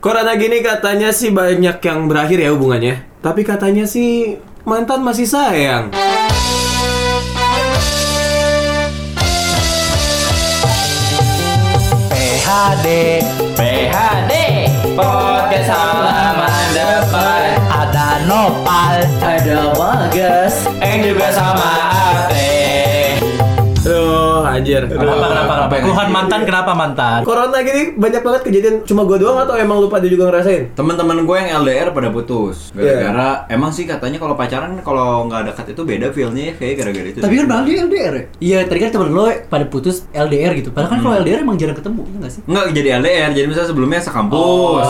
Corona gini katanya sih banyak yang berakhir ya hubungannya. Tapi katanya sih mantan masih sayang. PHD PHD Podcast halaman depan ada Nopal. Ada Bagas Yang juga sama anjir. Kenapa kenapa kenapa? Keluhan mantan kenapa mantan? Corona gini banyak banget kejadian cuma gua doang atau emang lu pada juga ngerasain? Teman-teman gue yang LDR pada putus gara-gara emang sih katanya kalau pacaran kalau nggak dekat itu beda feelnya ya kayak gara-gara itu. Tapi kan bang dia LDR ya? Iya, tadi kan temen lo pada putus LDR gitu. Padahal kan kalau LDR emang jarang ketemu, iya nggak sih? Nggak jadi LDR, jadi misalnya sebelumnya sekampus,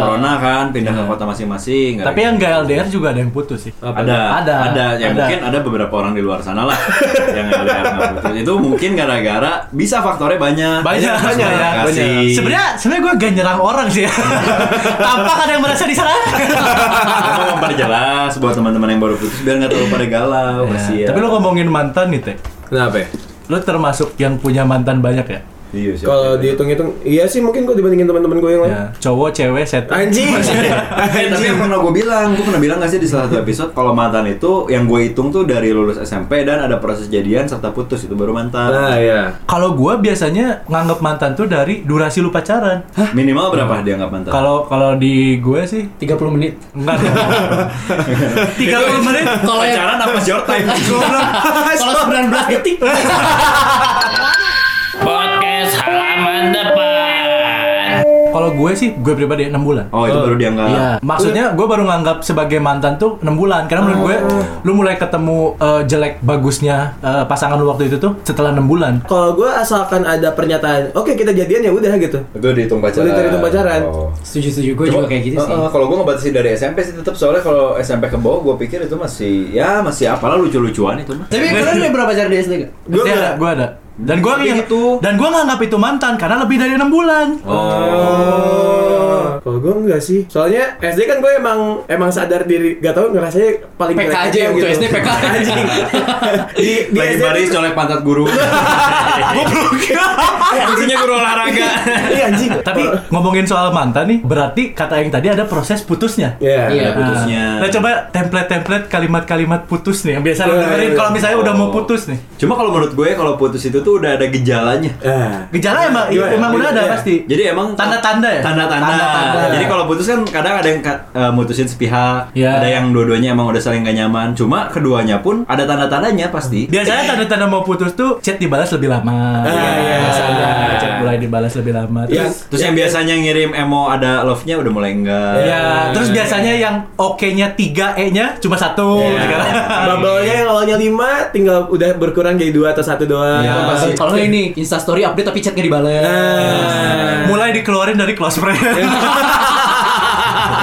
corona kan pindah ke kota masing-masing. Tapi yang gak LDR juga ada yang putus sih. ada, Ada. ada, ya Ada. mungkin ada beberapa orang di luar sana lah yang LDR nggak putus. Itu mungkin gara-gara bisa faktornya banyak. Banyak, banyak, komunikasi. Sebenarnya sebenarnya gue gak nyerang orang sih ya. Tampak ada yang merasa diserang. Emang memperjelas buat teman-teman yang baru putus biar nggak terlalu pada galau, Ya. Tapi lo ngomongin mantan nih, Teh. Kenapa? ya? Lo termasuk yang punya mantan banyak ya? Iya, siap. Kalau dihitung-hitung, iya sih mungkin kok dibandingin teman-teman gue yang lain. Ya, cowok, cewek, set. Anjing. Tapi yang pernah gue bilang, gue pernah bilang gak sih di salah satu episode kalau mantan itu yang gue hitung tuh dari lulus SMP dan ada proses jadian serta putus itu baru mantan. Nah, ya. Kalau gue biasanya nganggap mantan tuh dari durasi lu pacaran. Minimal berapa dia nggak mantan? Kalau kalau di gue sih 30 menit. enggak. 30 menit. Kalau pacaran apa short time? kalau 19 detik. Kalau gue sih, gue pribadi 6 bulan. oh itu baru dianggap. Iya, maksudnya gue baru nganggap sebagai mantan tuh 6 bulan karena menurut gue lu mulai ketemu eh, jelek bagusnya eh, pasangan lu waktu itu tuh setelah 6 bulan. Kalau gue asalkan ada pernyataan, oke kita jadian ya udah gitu. Itu dihitung pacaran. Udah dihitung pacaran. Oh. Setuju setuju gue juga kayak gitu sih. Uh, uh, kalau gue ngebatasi dari SMP sih tetap soalnya kalau SMP ke bawah gue pikir itu masih Ya masih apalah lucu-lucuan itu mah. Tapi kalian udah berapa pacaran di SD gak? Gue Gue ada, gue ada. Dan gue Tapi gitu. dan gue nganggap itu mantan karena lebih dari 6 bulan. Oh. Kalau gue enggak sih. Soalnya SD kan gue emang emang sadar diri, gak tau ngerasanya paling PK aja ya, waktu SD PK. Anjing. di di Lagi SD baris colek pantat guru. Fungsinya guru olahraga. Iya anjing. Tapi ngomongin soal mantan nih, berarti kata yang tadi ada proses putusnya. Iya. Iya. putusnya. Nah, coba template-template kalimat-kalimat putus nih yang biasa lu Iya, dengerin iya. kalau misalnya udah mau putus nih. Cuma kalau menurut gue kalau putus itu tuh udah ada gejalanya. Ah. Gejala emang Gimana? emang udah ada Iya. pasti. Jadi emang Tanda-tanda ya? Tanda-tanda. Tanda-tanda. Jadi kalau putus kan kadang ada yang eh, mutusin sepihak, Iya. ada yang dua-duanya emang udah saling gak nyaman. Cuma keduanya pun ada tanda-tandanya pasti. Biasanya tanda-tanda mau putus tuh chat dibalas lebih lama. Ah, iya. Biasanya mulai dibalas lebih lama. Iya. Terus Terus yang biasanya ngirim emo ada love-nya udah mulai enggak. Ya, terus biasanya yang oke-nya 3 E-nya cuma satu. Iya. Sekarang. Bubble-nya yang awalnya 5 tinggal udah berkurang jadi 2 atau 1 doang. Iya. Pasti. Kalau ini Insta story update tapi chat nggak dibalas. Nah. Mulai dikeluarin dari close friend.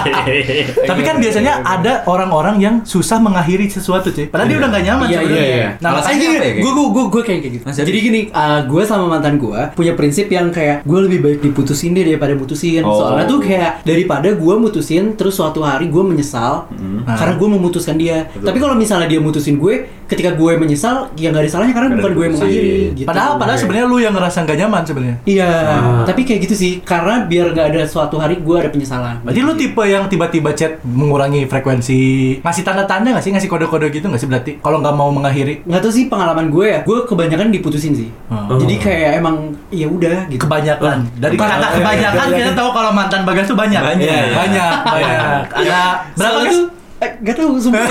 Tapi kan biasanya ada orang-orang yang susah mengakhiri sesuatu, cuy. Padahal dia udah gak nyaman Iya, sebenarnya. iya, iya. Nah, makanya ya, kayak gue gue gue gue kayak gitu. Mas, jadi- gini, uh, gue sama mantan gue punya prinsip yang kayak gue lebih baik diputusin deh daripada mutusin. Oh. Soalnya tuh kayak daripada gue mutusin terus suatu hari gue menyesal karena gue memutuskan dia. Tapi kalau misalnya dia mutusin gue, ketika gue menyesal, ya nggak ada salahnya karena Karena bukan gue yang mengakhiri. Gitu. Padahal padahal sebenarnya lu yang ngerasa gak nyaman sebenarnya. Iya, tapi kayak gitu sih karena biar nggak ada suatu hari gue ada penyesalan. Berarti lu tipe yang tiba-tiba chat mengurangi frekuensi, ngasih tanda-tanda gak sih, ngasih kode-kode gitu gak sih berarti? Kalau nggak mau mengakhiri, nggak tahu sih pengalaman gue ya, gue kebanyakan diputusin sih. Oh. Jadi kayak emang ya udah gitu. kebanyakan. Dari Bukan. kata kebanyakan kita tahu kalau mantan Bagas tuh banyak. Banyak. Iya, banyak, banyak. Ada berapa tuh Gak tau, sumpah.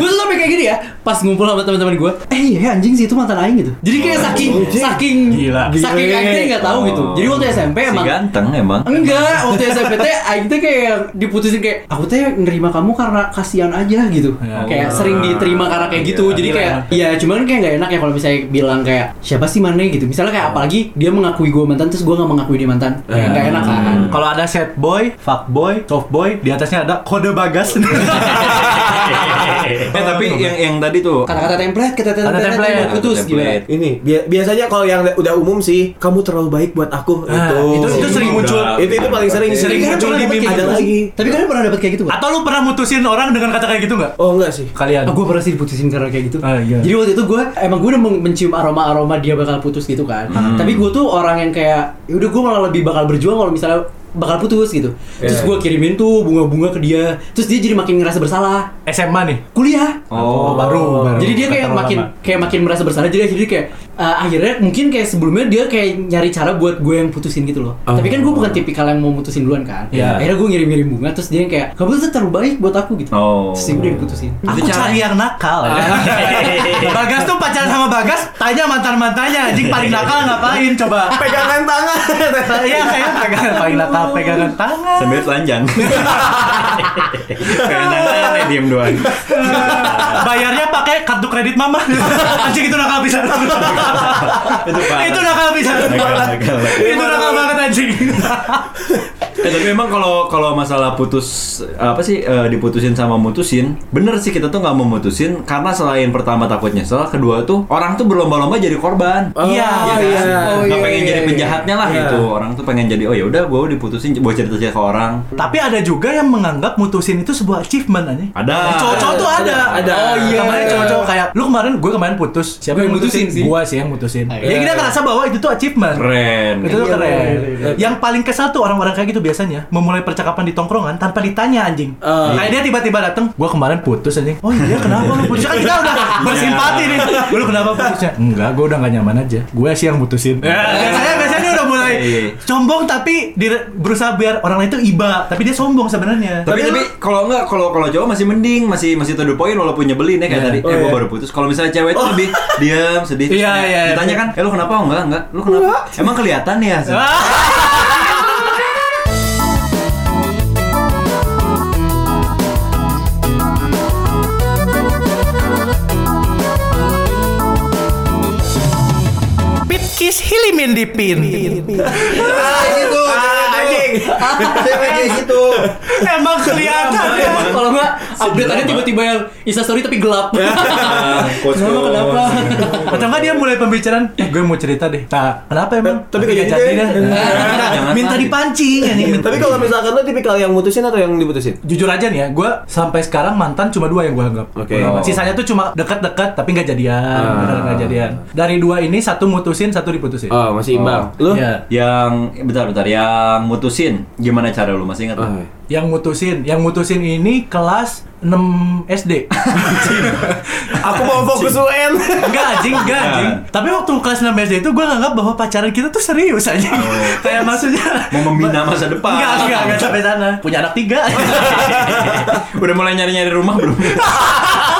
Gue tuh sampai kayak gini ya. Pas ngumpul sama teman-teman gue Eh iya anjing sih itu mantan Aing gitu. Jadi kayak saking Saking Gila. Saking. Aing teh gak tau gitu. Jadi waktu SMP Si emang ganteng emang. Enggak, waktu SMP teh Aing teh kayak diputusin kayak Aku teh nerima kamu karena kasihan aja gitu. Ya. Kayak sering diterima karena kayak gitu. Iya, Jadi kayak. Ya cuman kayak gak enak ya kalau misalnya bilang kayak Siapa sih mana gitu. Misalnya kayak apalagi dia mengakui gue mantan Terus gue gak mengakui dia mantan. Kayak gak enak kan. Kalau ada set boy, fuck boy, soft boy, di atasnya ada kode Bagas. Eh tapi yang yang tadi tuh Kata-kata template, kata-kata template, ada gimana? Ini bia- biasanya kalau yang udah umum sih, kamu terlalu baik buat aku. Nah, itu. itu itu sering Udah. muncul. itu itu paling sering Tapi sering Tapi muncul kalian di meme ada gitu lagi. Tapi kalian pernah dapet kayak gitu? Atau lu pernah mutusin orang dengan kata kayak gitu nggak? Oh enggak sih. Kalian. gue pernah sih diputusin karena kayak gitu. Ah, iya. Jadi waktu itu gue emang gue udah men- mencium aroma-aroma dia bakal putus gitu kan. Tapi gue tuh orang yang kayak, ya udah gue malah lebih bakal berjuang kalau misalnya bakal putus gitu. Terus gue kirimin tuh bunga-bunga ke dia. Terus dia jadi makin ngerasa bersalah. SMA nih. Kuliah. Oh, baru, baru. Jadi dia kayak Terlalu makin lama. kayak makin merasa bersalah. Jadi akhirnya kayak uh, akhirnya mungkin kayak sebelumnya dia kayak nyari cara buat gue yang putusin gitu loh. Oh. Tapi kan gue bukan tipikal yang mau mutusin duluan kan. Iya. Akhirnya gue ngirim-ngirim bunga terus dia yang kayak kamu tuh terlalu baik buat aku gitu. Oh. Terus dia diputusin. Aku cari yang nakal. ya. Bagas tuh pacaran sama Bagas, tanya mantan mantannya anjing paling nakal ngapain coba? Pegangan tangan. Iya kayaknya pegangan paling nakal pegangan tangan. Sambil telanjang. Kayak nanya diem doang. Bayarnya pakai kartu kredit mama. Anjing itu nakal bisa. Itu nakal bisa. Itu nakal banget anjing. Eh, tapi memang kalau kalau masalah putus apa sih eh, diputusin sama mutusin, bener sih kita tuh nggak mau mutusin karena selain pertama takut nyesel, kedua tuh orang tuh berlomba-lomba jadi korban. Oh, Iya, Ya kan? iya. Oh, Nggak iya, pengen iya, jadi iya. penjahatnya lah Iya. gitu. Orang tuh pengen jadi oh ya udah gue diputusin buat cerita-cerita ke orang. Tapi ada juga yang menganggap mutusin itu sebuah achievement anjing. Ada. Cowok-cowok tuh ada. Ada. Oh iya. Kemarin cowok-cowok kayak lu kemarin gue kemarin putus. Siapa yang mutusin mutusin? sih. Gua sih yang mutusin. Iya. kita ngerasa bahwa itu tuh achievement. Keren. Itu tuh Iya, keren. iya, iya. Yang paling kesal tuh orang-orang kayak gitu biasanya memulai percakapan di tongkrongan tanpa ditanya anjing. Oh. Kayak dia tiba-tiba datang, gua kemarin putus anjing. Oh iya kenapa lu putus? Kan kita udah bersimpati nih. Lu kenapa putusnya? Enggak, gua udah gak nyaman aja. Gue sih yang mutusin. biasanya biasanya dia udah mulai Iya. sombong tapi dia berusaha biar orang lain itu iba, tapi dia sombong sebenarnya. Tapi tapi kalau enggak kalau kalau cowok masih mending, masih masih to the point walaupun nyebelin ya kayak Iya. tadi. Oh, eh gua iya. baru putus. Kalau misalnya cewek itu lebih diam, sedih. Iya, iya, iya. Ditanya kan, "Eh lu kenapa?" Oh, enggak, enggak. Lu kenapa? Emang kelihatan ya? Pitkis hilimin dipin. Cewek kayak gitu. Emang kelihatan. Kalau enggak update ada tiba-tiba yang Insta story tapi gelap. Coach Kenapa, coach. kenapa? Atau enggak dia mulai pembicaraan, eh, gue mau cerita deh. Nah, kenapa emang? Tapi nggak kayak jadi ya. Jangan Minta dipancing anjing. minta- Tapi kalau misalkan lo tipikal yang mutusin atau yang diputusin? jujur aja nih ya, gue sampai sekarang mantan cuma dua yang gue anggap. Oke. Oh. Sisanya tuh cuma dekat-dekat tapi nggak jadian, Ah. beneran nggak jadian. Dari dua ini satu mutusin, satu diputusin. Oh, masih imbang. Lu? Iya. Yang bentar bentar, yang mutusin gimana cara lu masih ingat? Oh, iya. Yang mutusin, yang mutusin ini kelas 6 SD. Aku mau fokus UN. Enggak anjing, enggak anjing. Tapi waktu kelas 6 SD itu gue nganggap bahwa pacaran kita tuh serius aja. Kayak maksudnya Mau membina masa depan. Enggak, enggak, enggak sampai sana. Punya anak tiga. Udah mulai nyari-nyari rumah belum?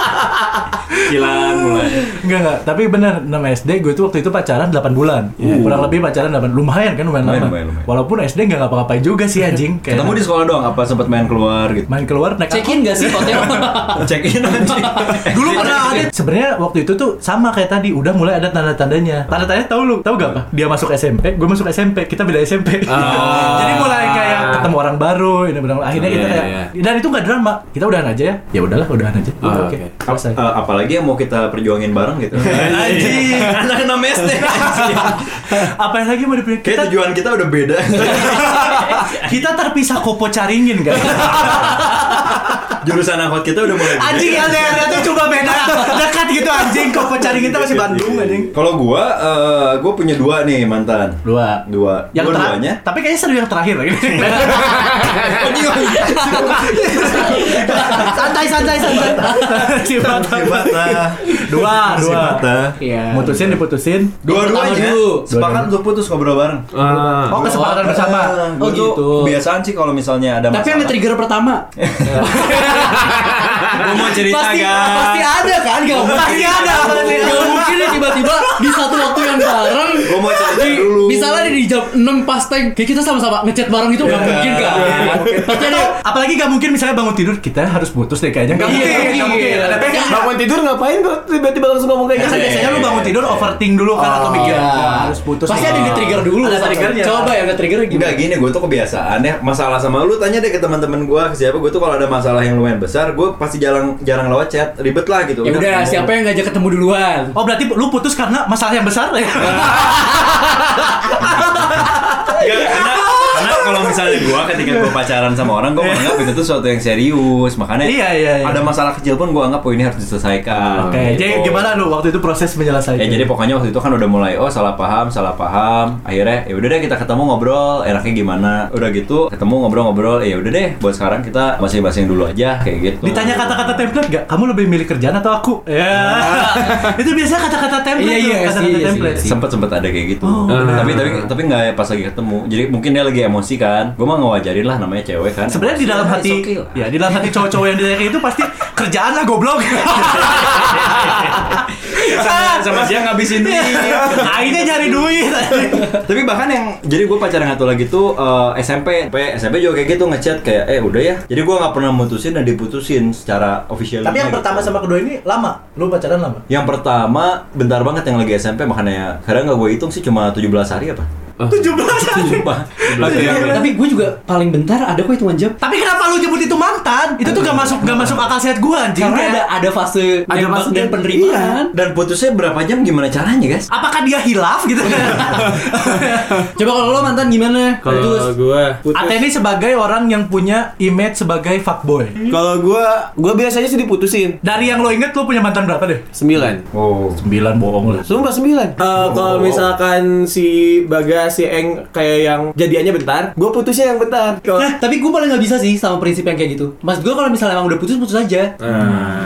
Kilan mulai. enggak, enggak. Tapi bener 6 SD gue tuh waktu itu pacaran 8 bulan. Kurang lebih pacaran 8 lumayan kan lumayan, Lumayan, lama. lumayan, lumayan. Walaupun SD enggak ngapa-ngapain juga sih anjing. Kayak Ketemu di sekolah doang apa sempat main keluar gitu? main keluar naik Check in gak sih hotel? Check in anjing. Dulu pernah ada sebenarnya waktu itu tuh sama kayak tadi udah mulai ada tanda-tandanya. Tanda-tandanya tahu lu, tahu gak apa? Dia masuk SMP, gue masuk SMP, kita beda SMP. Ah. Jadi mulai kayak ketemu orang baru, ini benar akhirnya kita Iya, kayak iya. dan itu nggak drama. Kita udahan aja ya. Ya udahlah, udahan aja. Ah, Oke. oke. Selesai. Eh, apalagi yang mau kita perjuangin bareng gitu. Anjing. Anak 6 SD. Apa yang lagi mau? Kayak Kita, tujuan kita udah beda. kita terpisah kopo caringin kan? Jurusan angkot kita udah mulai anjing LDR tuh coba beda dekat gitu anjing kopo caringin kita masih Bandung anjing. Kalau gua, eh, gua punya dua nih mantan. Dua. Dua. Yang Dua terakhir, duanya. tapi kayaknya seru yang terakhir lagi. santai, santai, santai. Cibata. Cibata. Dua, dua. Iya. Mutusin, diputusin. Dua-duanya sepakat untuk putus ngobrol bareng. Ah. Oh, kesepakatan bersama. Ah, Oh, gitu. Kebiasaan sih kalau misalnya ada Tapi yang masalah. trigger pertama. Gua mau cerita pasti, guys. pasti ada kan? Gak mungkin. Pasti ada. Gak mungkin nih tiba-tiba di satu waktu yang bareng. Gua mau cerita di- dulu. Misalnya di jam 6 pas tank, kayak kita sama-sama ngechat bareng itu gak Iya. mungkin kan? Pasti ada. Apalagi gak mungkin misalnya bangun tidur kita harus putus deh kayaknya. Gak Iya, mungkin, iya. gak mungkin. Bangun tidur ngapain kok tiba-tiba langsung ngomong kayak Kan gitu? biasanya lu bangun tidur overthink dulu kan atau mikir Iya. "Wah, harus putus. Pasti nih." ada yang nge-trigger dulu. Ada triggernya. Coba yang nge-trigger gimana? Enggak gini, gue tuh kebiasaan ya masalah sama lu tanya deh ke teman-teman gue ke siapa gue tuh kalau ada masalah yang lumayan besar gue pasti jarang jarang lewat chat ribet lah gitu Ya udah, siapa yang ngajak ketemu duluan? Oh berarti lu putus karena masalah yang besar ya? Kalau misalnya gua ketika gua pacaran sama orang gua menganggap itu tuh sesuatu yang serius makanya Iya, iya, iya. ada masalah kecil pun gua anggap oh ini harus diselesaikan Oke, jadi Gitu. gimana lu waktu itu proses menyelesaikan? Ya jadi pokoknya waktu itu kan udah mulai oh salah paham, salah paham. Akhirnya ya udah deh kita ketemu ngobrol, enaknya gimana. Udah gitu ketemu ngobrol-ngobrol, ya udah deh buat sekarang kita masing-masing dulu aja kayak gitu. Ditanya kata-kata template gak? Kamu lebih milih kerjaan atau aku? Ya. itu biasanya kata-kata template Iya, iya, kata-kata iya, iya, template. iya. sempet sempet ada kayak gitu. Oh, tapi tapi tapi nggak pas lagi ketemu. Jadi mungkin dia lagi emosi kan. Gue mah ngewajarin lah namanya cewek kan. Sebenarnya di dalam hati, okay ya di dalam hati cowok-cowok yang ditanya kayak itu pasti kerjaan lah goblok. sama, sama dia ngabisin duit. Akhirnya nyari duit. Tapi bahkan yang jadi gue pacaran satu lagi tuh eh, SMP, SMP, SMP juga kayak gitu ngechat kayak eh udah ya. Jadi gue nggak pernah mutusin dan diputusin secara official. Tapi yang pertama sama kedua ini lama. Lu pacaran lama? Yang pertama bentar banget yang lagi SMP makanya kadang nggak gue hitung sih cuma 17 hari apa? 17 hari. Sumpah. 17 Oke, hari. oke. Tapi gue juga paling bentar ada kok hitungan jam. Tapi kenapa lu nyebut itu mantan? Itu tuh gak masuk gak masuk akal sehat gua anjing. Karena ada ada fase Ada fase- dan penerimaan. Dan putusnya berapa jam gimana caranya guys? apakah dia hilaf gitu? Coba kalau lo mantan gimana? Kalau Terus gua putus- Ate ini sebagai orang yang punya image sebagai fuckboy. Kalau gua gua biasanya sih diputusin. Dari yang lo inget lo punya mantan berapa deh? Sembilan. Oh. Sembilan bohong lah. Sumpah sembilan. Eh, Kalau misalkan si Bagas si Eng kayak yang jadiannya bentar, gue putusnya yang bentar. Nah, tapi gue paling nggak bisa sih sama prinsip yang kayak gitu. Mas gue kalau misalnya emang udah putus putus aja.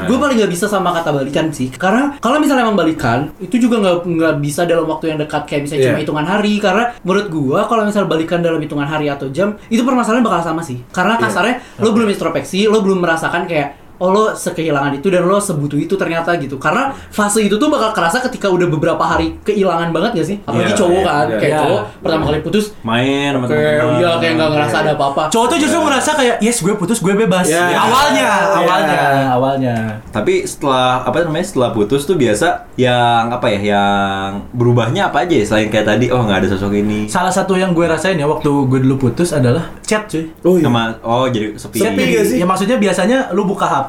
Gue paling nggak bisa sama kata balikan sih. Karena kalau misalnya emang balikan, itu juga nggak nggak bisa dalam waktu yang dekat kayak misalnya cuma Iya. hitungan hari. Karena menurut gue kalau misalnya balikan dalam hitungan hari atau jam, itu permasalahan bakal sama sih. Karena kasarnya lo belum introspeksi, lo belum merasakan kayak oh lo sekehilangan itu dan lo sebutuh itu ternyata gitu karena fase itu tuh bakal kerasa ketika udah beberapa hari kehilangan banget gak sih apalagi Iya, cowok iya, kan iya. kayak Iya. cowok pertama kali putus Main sama kayak teman-teman. iya kayak nggak ngerasa ada apa-apa Cowok tuh justru ngerasa kayak yes gue putus gue bebas. Ya. Awalnya, awalnya, awalnya. Tapi setelah apa namanya setelah putus tuh biasa yang apa ya yang berubahnya apa aja ya selain kayak tadi oh nggak ada sosok ini Salah satu yang gue rasain ya waktu gue dulu putus adalah chat cuy. oh iya. sama oh jadi sepi. Sepi gak sih? Ya maksudnya biasanya lu buka HP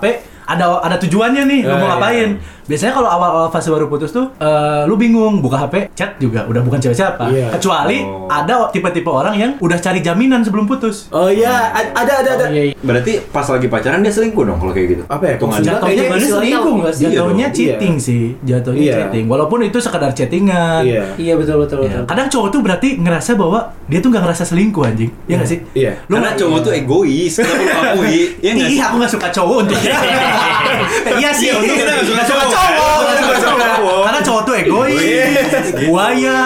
ada ada tujuannya nih lu Ya, mau ya, ngapain. Biasanya kalau awal-awal fase baru putus tuh eh, lu bingung buka HP, chat juga udah bukan cewek siapa. Iya. Kecuali Oh. ada tipe-tipe orang yang udah cari jaminan sebelum putus. Oh iya, a- ada ada ada. Oh, iya, iya. Berarti pas lagi pacaran dia selingkuh dong kalau kayak gitu. Apa ya? Jatuhnya kayaknya selingkuh nggak sih? Iya Jatuhnya dong, cheating sih, jatuhnya Iya. cheating. Walaupun itu sekedar chattingan. Iya. Iya betul betul Ya, betul. Kadang cowok tuh berarti ngerasa bahwa dia tuh nggak ngerasa selingkuh anjing. Iya nggak sih? Iya. Lu Karena cowok tuh egois, kenapa lu akui? Iya? Iya, aku nggak suka cowok untuk Iya sih, Iya, untung kita nggak suka cowok. Cowok. Cowok. Karena cowok tuh egois, buaya,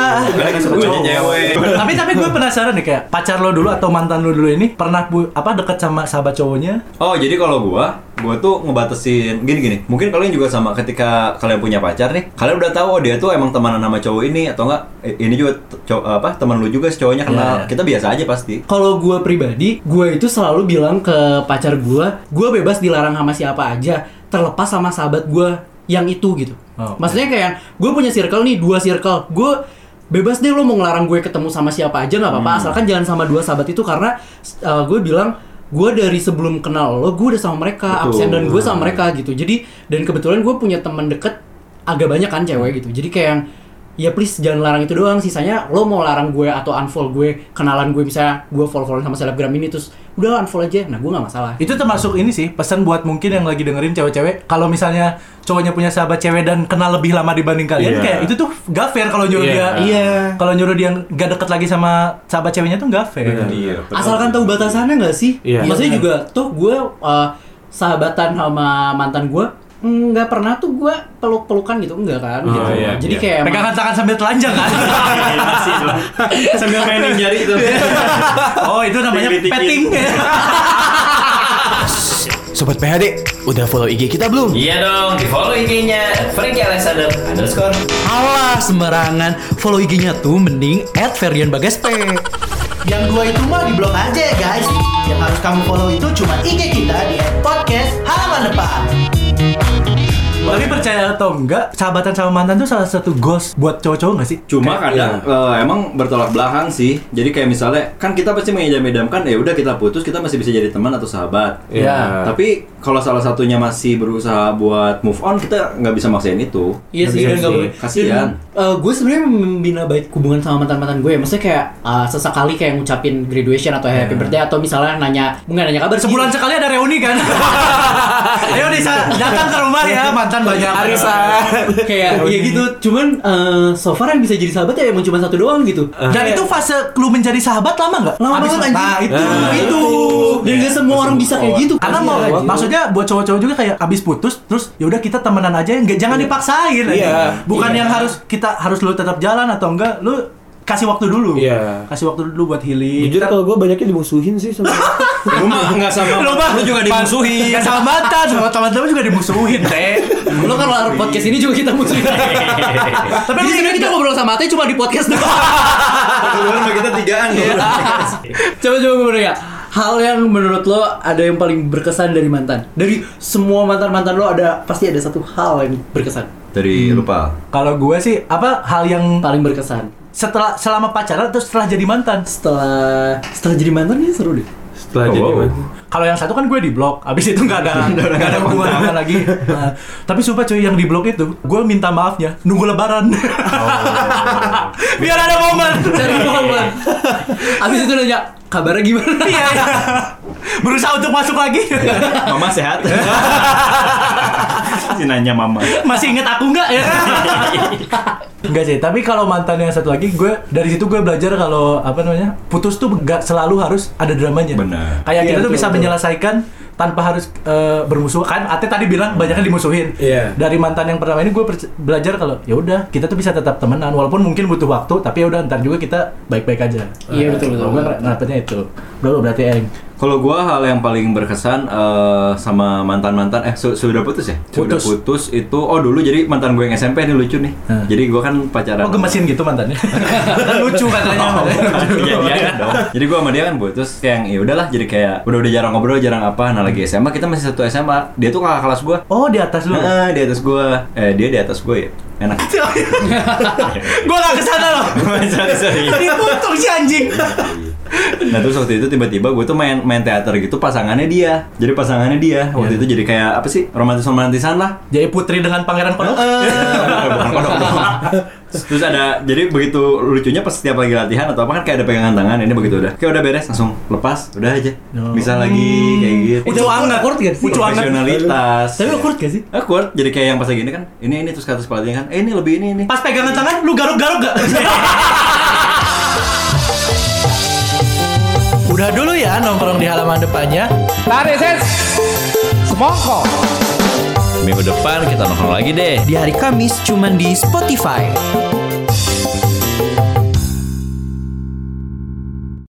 cowok. cewek. Tapi tapi gue penasaran nih kayak pacar lo dulu atau mantan lo dulu ini pernah pu- apa deket sama sahabat cowoknya? Oh jadi kalau gua, gua tuh ngebatasin gini gini. Mungkin kalian juga sama ketika kalian punya pacar nih, kalian udah tahu oh dia tuh emang temenan sama cowok ini atau enggak? Ini juga t- cow- apa teman lu juga cowoknya kenal. Iya. Kita biasa aja pasti. Kalau gue pribadi, gue itu selalu bilang ke pacar gue, gue bebas dilarang sama siapa aja, terlepas sama sahabat gue yang itu gitu. Oh, Maksudnya kayak gue punya circle nih, dua circle, gue bebas deh lo mau ngelarang gue ketemu sama siapa aja nggak apa-apa, asalkan jangan sama dua sahabat itu karena uh, gue bilang gue dari sebelum kenal lo, gue udah sama mereka, Betul. absen dan gue sama mereka gitu. Jadi dan kebetulan gue punya teman deket agak banyak kan cewek gitu. Jadi kayak yang ya please jangan larang itu doang sisanya lo mau larang gue atau unfollow gue kenalan gue misalnya gue follow follow sama selebgram ini terus udah unfollow aja nah gue nggak masalah Itu termasuk ini sih pesan buat mungkin yang lagi dengerin cewek-cewek kalau misalnya cowoknya punya sahabat cewek dan kenal lebih lama dibanding kalian Iya. kayak itu tuh gak fair kalau nyuruh Iya. dia Iya. kalau nyuruh dia gak deket lagi sama sahabat ceweknya tuh gak fair. Benar. Iya. asalkan tahu batasannya nggak sih Iya. maksudnya juga tuh gue uh, sahabatan sama mantan gue nggak pernah tuh gue peluk pelukan gitu enggak kan Oh, gitu iya, jadi iya. kayak Pegangan tangan sambil telanjang kan? Sambil mainin jari itu. oh itu namanya petting. Sobat PHD, udah follow IG kita belum? Iya dong, di follow IG-nya Frankie Alexander underscore Alah sembarangan follow IG-nya tuh mending at Ferian Bagas P Yang dua itu mah di blok aja ya guys Yang harus kamu follow itu cuma IG kita di podcast halaman depan Tapi percaya atau enggak, sahabatan sama mantan tuh salah satu ghost buat cowok-cowok gak sih? Cuma Kayak- kadang eh, emang bertolak belakang sih. Jadi kayak misalnya kan kita pasti mengidam-idamkan ya udah kita putus kita masih bisa jadi teman atau sahabat. Iya. Tapi kalau salah satunya masih berusaha buat move on kita nggak bisa maksain itu. iya sih Iya dan nggak boleh Kasihan. Eh, gue sebenarnya membina baik hubungan sama mantan mantan gue ya maksudnya kayak eh, sesekali kayak ngucapin graduation atau happy birthday atau misalnya nanya bukan nanya kabar. Sebulan sekali ada reuni kan? Ayo Nisa, datang ke rumah ya mantan banyak. Arisan. kayak ya gitu cuman eh, so far yang bisa jadi sahabat ya emang cuma satu doang gitu Dan itu fase lu menjadi sahabat lama nggak? lama banget anjing Nah itu, Nah, itu. dan gak semua orang bisa kayak gitu Karena mau, Anjing. maksudnya buat cowok-cowok juga kayak abis putus terus ya udah kita temenan aja nggak jangan dipaksain. Iya. bukan Iya. yang harus kita harus lu tetap jalan atau enggak lu kasih waktu dulu. Iya. kasih waktu dulu buat healing. Jujur kalau gue banyaknya dimusuhin sih sama Lu mah enggak sama. Lu mah lu juga dimusuhin. Nggak sama mantan sama teman-teman juga dimusuhin teh. Lo kan lar- podcast ini juga kita musuhin. Tapi lu sebenarnya ingat kita nggak? ngobrol sama Ate cuma di podcast doang. Kebetulan sama kita tigaan Iya. coba coba gue ya hal yang menurut lo ada yang paling berkesan dari mantan? Dari semua mantan mantan lo ada pasti ada satu hal yang berkesan Dari lupa. kalau gue sih apa hal yang paling berkesan setelah selama pacaran atau setelah jadi mantan setelah setelah jadi mantan ini seru deh setelah Oh, jadi wow. mantan. Kalau yang satu kan gue di blok, abis itu nggak ada nggak ada hubungan lagi. Nah, tapi sumpah cuy yang di blok itu, gue minta maafnya nunggu lebaran. Biar ada momen. cari momen abis itu nanya kabarnya gimana iya. Berusaha untuk masuk lagi. Mama sehat. si nanya mama. Masih inget aku nggak ya? Enggak sih, tapi kalau mantan yang satu lagi, gue dari situ gue belajar kalau apa namanya putus tuh nggak selalu harus ada dramanya. Benar. Kayak Iya, kita tuh betul, bisa betul. menyelesaikan tanpa harus eh, bermusuhan. Kan Ate tadi bilang banyaknya dimusuhin. Iya. Dari mantan yang pertama ini gue belajar kalau ya udah kita tuh bisa tetap temenan walaupun mungkin butuh waktu, tapi ya udah ntar juga kita baik-baik aja. Iya, betul, betul, Gue betul. dapetnya itu. Bro berarti Eng. Kalau gua hal yang paling berkesan eh, sama mantan-mantan eh su- sudah putus ya? Sudah Putus. putus itu oh dulu jadi mantan gue yang SMP ini lucu nih. Hmm. Jadi gua kan pacaran. Oh gemesin gitu mantannya. kan lucu katanya. Iya iya dong. Jadi gua sama dia kan putus kayak ya udahlah jadi kayak udah udah jarang ngobrol jarang apa. Nah lagi SMA kita masih satu SMA. Dia tuh kakak kelas gua. Oh di atas lu. Nah, di atas gua. Eh dia di atas gua ya. Enak. gue gak ke sana loh. sorry. Diputung si anjing. Nah terus waktu itu tiba-tiba gue tuh main main teater gitu pasangannya dia. Jadi pasangannya dia waktu Iya. itu jadi kayak apa sih romantis romantisan lah. Jadi putri dengan pangeran kodok. Bukan kodok. Terus ada jadi begitu lucunya pas setiap lagi latihan atau apa kan kayak ada pegangan tangan ini begitu udah. Kayak udah beres langsung lepas udah aja. Oh. Bisa lagi kayak gitu. Ucu anget. awkward gak sih? Profesionalitas. tapi awkward gak sih Awkward. Jadi kayak yang pas lagi ini kan ini ini terus kata pelatihnya kan eh ini lebih ini ini. Pas pegangan tangan lu garuk-garuk gak? Udah dulu ya nongkrong di halaman depannya. Tarik ses Semongko Minggu depan kita nongkrong lagi deh. Di hari Kamis cuman di Spotify.